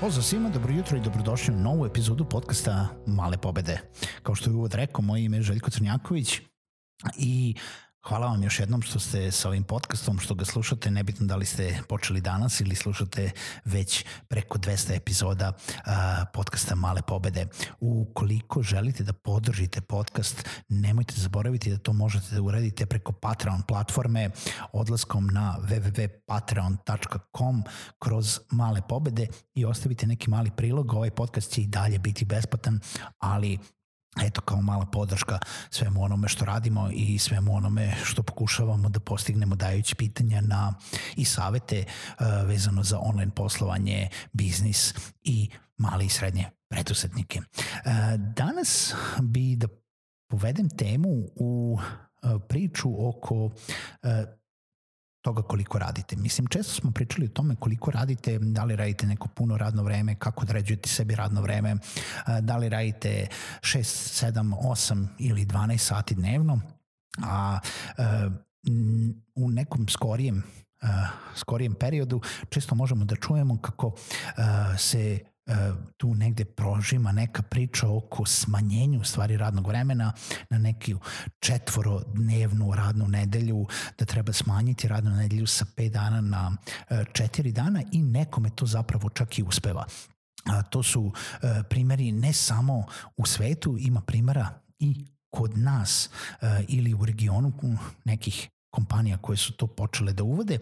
Pozdrav svima, dobro jutro i dobrodošli u novu epizodu podcasta Male pobede. Kao što je uvod rekao, moje ime je Željko Crnjaković i Hvala vam još jednom što ste sa ovim podcastom, što ga slušate, nebitno da li ste počeli danas ili slušate već preko 200 epizoda uh, podcasta Male pobede. Ukoliko želite da podržite podcast, nemojte zaboraviti da to možete da uradite preko Patreon platforme odlaskom na www.patreon.com kroz Male pobede i ostavite neki mali prilog. Ovaj podcast će i dalje biti besplatan, ali eto kao mala podrška svemu onome što radimo i svemu onome što pokušavamo da postignemo dajući pitanja na i savete uh, vezano za online poslovanje, biznis i male i srednje preduzetnike. Uh, danas bi da povedem temu u uh, priču oko toga koliko radite. Mislim, često smo pričali o tome koliko radite, da li radite neko puno radno vreme, kako određujete sebi radno vreme, da li radite 6, 7, 8 ili 12 sati dnevno, a u nekom skorijem skorijem periodu često možemo da čujemo kako se E, tu negde prožima neka priča oko smanjenju stvari radnog vremena na neki četvorodnevnu radnu nedelju, da treba smanjiti radnu nedelju sa 5 dana na 4 e, dana i nekome to zapravo čak i uspeva. A, to su e, primeri ne samo u svetu, ima primera i kod nas ili u regionu nekih kompanija koje su to počele da uvode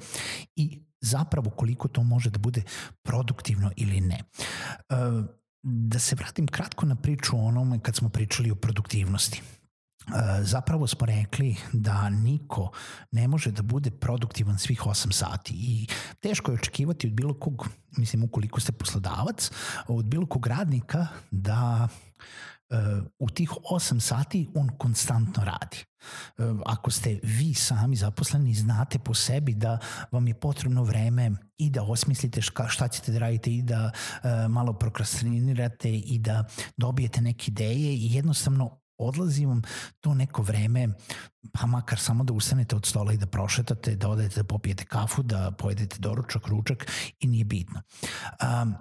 i zapravo koliko to može da bude produktivno ili ne. E, da se vratim kratko na priču o onome kad smo pričali o produktivnosti. E, zapravo smo rekli da niko ne može da bude produktivan svih 8 sati i teško je očekivati od bilo kog, mislim ukoliko ste poslodavac, od bilo kog radnika da u tih 8 sati on konstantno radi. Ako ste vi sami zaposleni, znate po sebi da vam je potrebno vreme i da osmislite šta ćete da radite i da malo prokrastinirate i da dobijete neke ideje i jednostavno odlazi vam to neko vreme, pa makar samo da ustanete od stola i da prošetate, da odete da popijete kafu, da pojedete doručak, ručak i nije bitno. Um,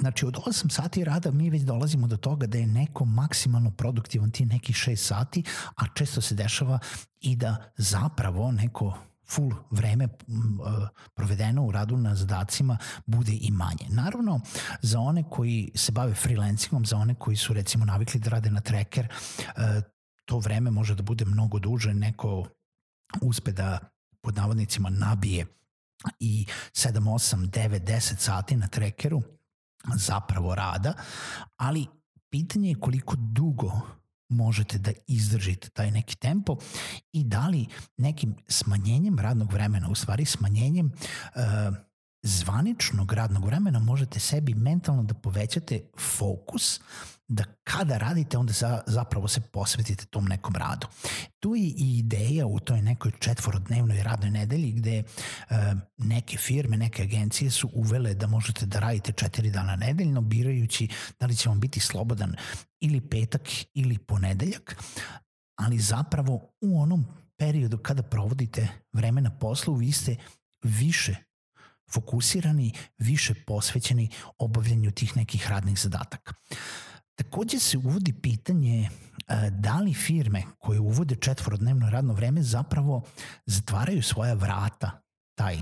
Znači od 8 sati rada mi već dolazimo do toga da je neko maksimalno produktivan ti neki 6 sati, a često se dešava i da zapravo neko full vreme provedeno u radu na zadacima bude i manje. Naravno, za one koji se bave freelancingom, za one koji su recimo navikli da rade na tracker, e, to vreme može da bude mnogo duže, neko uspe da pod navodnicima nabije i 7, 8, 9, 10 sati na trackeru, zapravo rada, ali pitanje je koliko dugo možete da izdržite taj neki tempo i da li nekim smanjenjem radnog vremena, u stvari smanjenjem uh, zvaničnog radnog vremena možete sebi mentalno da povećate fokus da kada radite onda za, zapravo se posvetite tom nekom radu. Tu je i ideja u toj nekoj četvorodnevnoj radnoj nedelji gde e, neke firme, neke agencije su uvele da možete da radite četiri dana nedeljno birajući da li će vam biti slobodan ili petak ili ponedeljak, ali zapravo u onom periodu kada provodite vreme na poslu vi ste više fokusirani, više posvećeni obavljanju tih nekih radnih zadataka. Takođe se uvodi pitanje e, da li firme koje uvode četvorodnevno radno vreme zapravo zatvaraju svoja vrata taj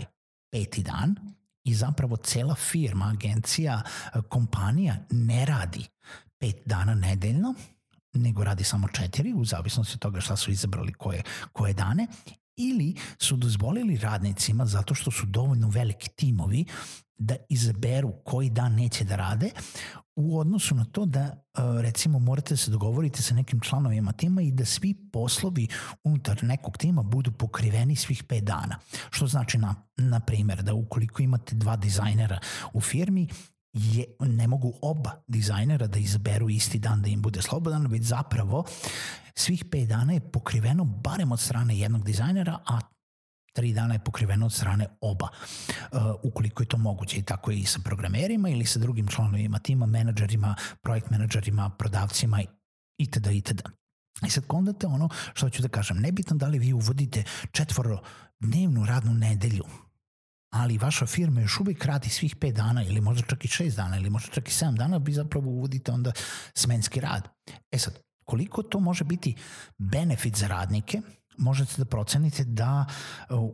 peti dan i zapravo cela firma, agencija, e, kompanija ne radi pet dana nedeljno, nego radi samo četiri, u zavisnosti od toga šta su izabrali koje, koje dane ili su dozvolili radnicima zato što su dovoljno veliki timovi da izaberu koji dan neće da rade u odnosu na to da e, recimo morate da se dogovorite sa nekim članovima tima i da svi poslovi unutar nekog tima budu pokriveni svih 5 dana. Što znači na, na primer da ukoliko imate dva dizajnera u firmi je, ne mogu oba dizajnera da izaberu isti dan da im bude slobodan, već zapravo svih 5 dana je pokriveno barem od strane jednog dizajnera, a tri dana je pokriveno od strane oba, uh, ukoliko je to moguće i tako je i sa programerima ili sa drugim članovima tima, menadžerima, projekt menadžerima, prodavcima itd. itd. I sad kondate ono što ću da kažem, nebitno da li vi uvodite četvoro dnevnu radnu nedelju, ali vaša firma još uvijek radi svih 5 dana ili možda čak i 6 dana ili možda čak i 7 dana, vi zapravo uvodite onda smenski rad. E sad, koliko to može biti benefit za radnike, možete da procenite da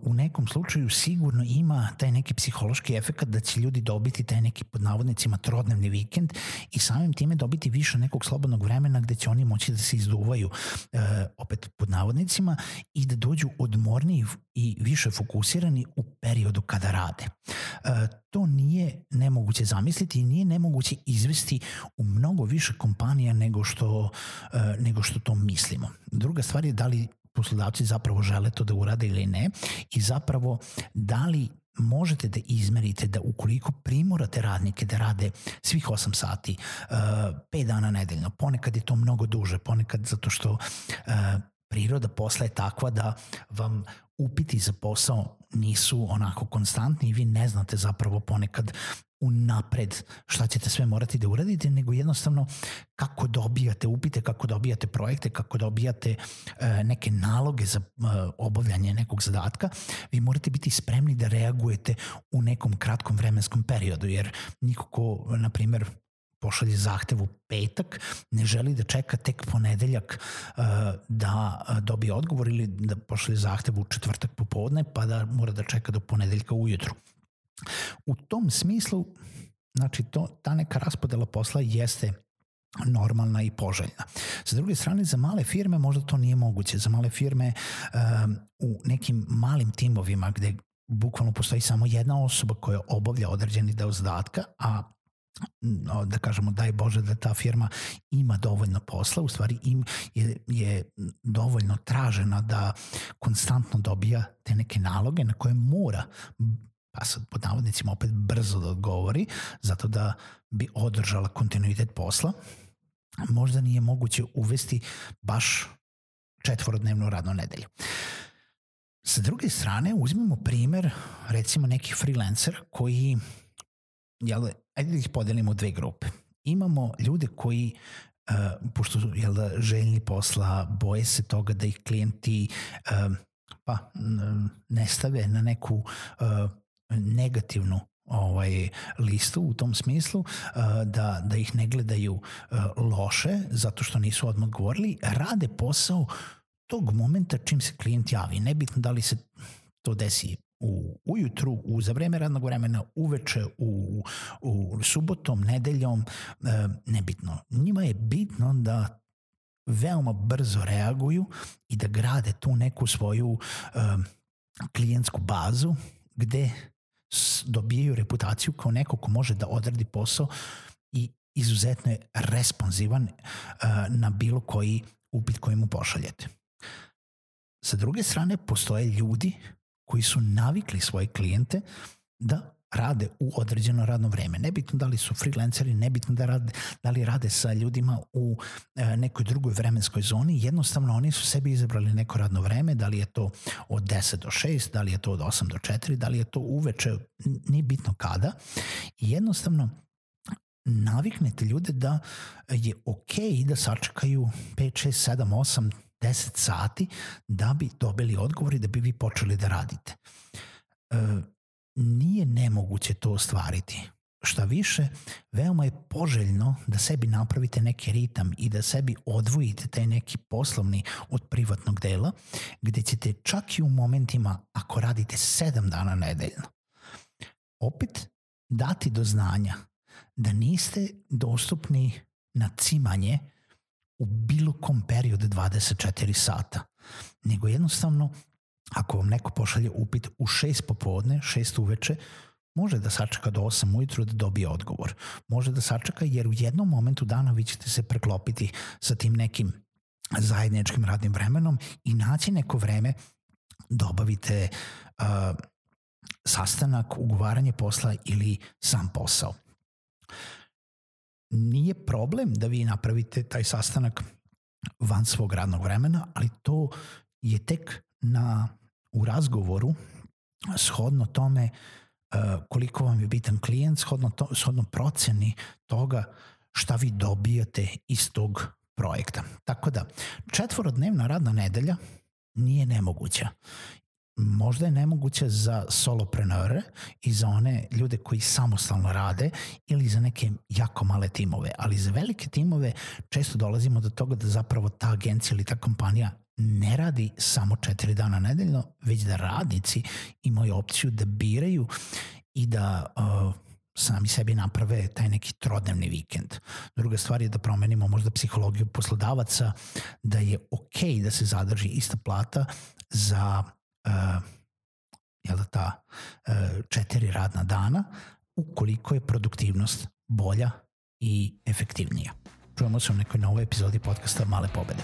u nekom slučaju sigurno ima taj neki psihološki efekt da će ljudi dobiti taj neki pod navodnicima trodnevni vikend i samim time dobiti više nekog slobodnog vremena gde će oni moći da se izduvaju e, opet pod navodnicima i da dođu odmorniji i više fokusirani u periodu kada rade. E, to nije nemoguće zamisliti i nije nemoguće izvesti u mnogo više kompanija nego što, e, nego što to mislimo. Druga stvar je da li poslodavci zapravo žele to da urade ili ne i zapravo da li možete da izmerite da ukoliko primorate radnike da rade svih 8 sati, uh, 5 dana nedeljno, ponekad je to mnogo duže, ponekad zato što uh, priroda posla je takva da vam upiti za posao nisu onako konstantni i vi ne znate zapravo ponekad unapred šta ćete sve morati da uradite, nego jednostavno kako dobijate upite, kako dobijate projekte, kako dobijate e, neke naloge za e, obavljanje nekog zadatka, vi morate biti spremni da reagujete u nekom kratkom vremenskom periodu, jer niko ko, na primer, pošalje zahtev u petak, ne želi da čeka tek ponedeljak uh, da dobije odgovor ili da pošalje zahtev u četvrtak popodne pa da mora da čeka do ponedeljka ujutru. U tom smislu, znači to, ta neka raspodela posla jeste normalna i poželjna. Sa druge strane, za male firme možda to nije moguće. Za male firme um, u nekim malim timovima gde bukvalno postoji samo jedna osoba koja obavlja određeni deo zadatka, a da kažemo daj Bože da ta firma ima dovoljno posla, u stvari im je, je dovoljno tražena da konstantno dobija te neke naloge na koje mora pa sad pod navodnicima opet brzo da odgovori, zato da bi održala kontinuitet posla, možda nije moguće uvesti baš četvorodnevnu radnu nedelju. Sa druge strane, uzmemo primer recimo nekih freelancera koji, jel, ajde da ih podelimo u dve grupe. Imamo ljude koji Uh, pošto su jel da, željni posla, boje se toga da ih klijenti uh, pa ne stave na neku uh, negativnu ovaj listu u tom smislu da da ih ne gledaju loše zato što nisu odmah govorili, rade posao tog momenta čim se klijent javi. Nebitno da li se to desi u ujutru, u za vreme radnog vremena, uveče, u, u subotom, nedeljom, uh, nebitno. Njima je bitno da veoma brzo reaguju i da grade tu neku svoju klijentsku bazu gde dobijaju reputaciju kao neko ko može da odradi posao i izuzetno je responsivan uh, na bilo koji upit koji mu pošaljete. Sa druge strane, postoje ljudi koji su navikli svoje klijente da rade u određeno radno vreme. Nebitno da li su freelanceri, nebitno da, rade, da li rade sa ljudima u e, nekoj drugoj vremenskoj zoni, jednostavno oni su sebi izabrali neko radno vreme, da li je to od 10 do 6, da li je to od 8 do 4, da li je to uveče, nije bitno kada. I jednostavno naviknete ljude da je okej da sačekaju 5, 6, 7, 8, 10 sati da bi dobili odgovor i da bi vi počeli da radite. E, nije nemoguće to ostvariti. Šta više, veoma je poželjno da sebi napravite neki ritam i da sebi odvojite taj neki poslovni od privatnog dela, gde ćete čak i u momentima, ako radite sedam dana nedeljno, opet dati do znanja da niste dostupni na cimanje u bilo kom periodu 24 sata, nego jednostavno ako vam neko pošalje upit u 6 popodne, 6 uveče, može da sačeka do 8 ujutru da dobije odgovor. Može da sačeka jer u jednom momentu dana vi ćete se preklopiti sa tim nekim zajedničkim radnim vremenom i naći neko vreme da obavite uh, sastanak, ugovaranje posla ili sam posao. Nije problem da vi napravite taj sastanak van svog radnog vremena, ali to je tek na, u razgovoru shodno tome uh, koliko vam je bitan klijent, shodno, to, shodno proceni toga šta vi dobijate iz tog projekta. Tako da, četvorodnevna radna nedelja nije nemoguća možda je nemoguće za soloprenore i za one ljude koji samostalno rade ili za neke jako male timove, ali za velike timove često dolazimo do toga da zapravo ta agencija ili ta kompanija ne radi samo četiri dana nedeljno, već da radnici imaju opciju da biraju i da uh, sami sebi naprave taj neki trodnevni vikend. Druga stvar je da promenimo možda psihologiju poslodavaca, da je okay da se zadrži ista plata za jel da ta uh, četiri radna dana ukoliko je produktivnost bolja i efektivnija. Čujemo se u nekoj novoj epizodi podcasta Male pobede.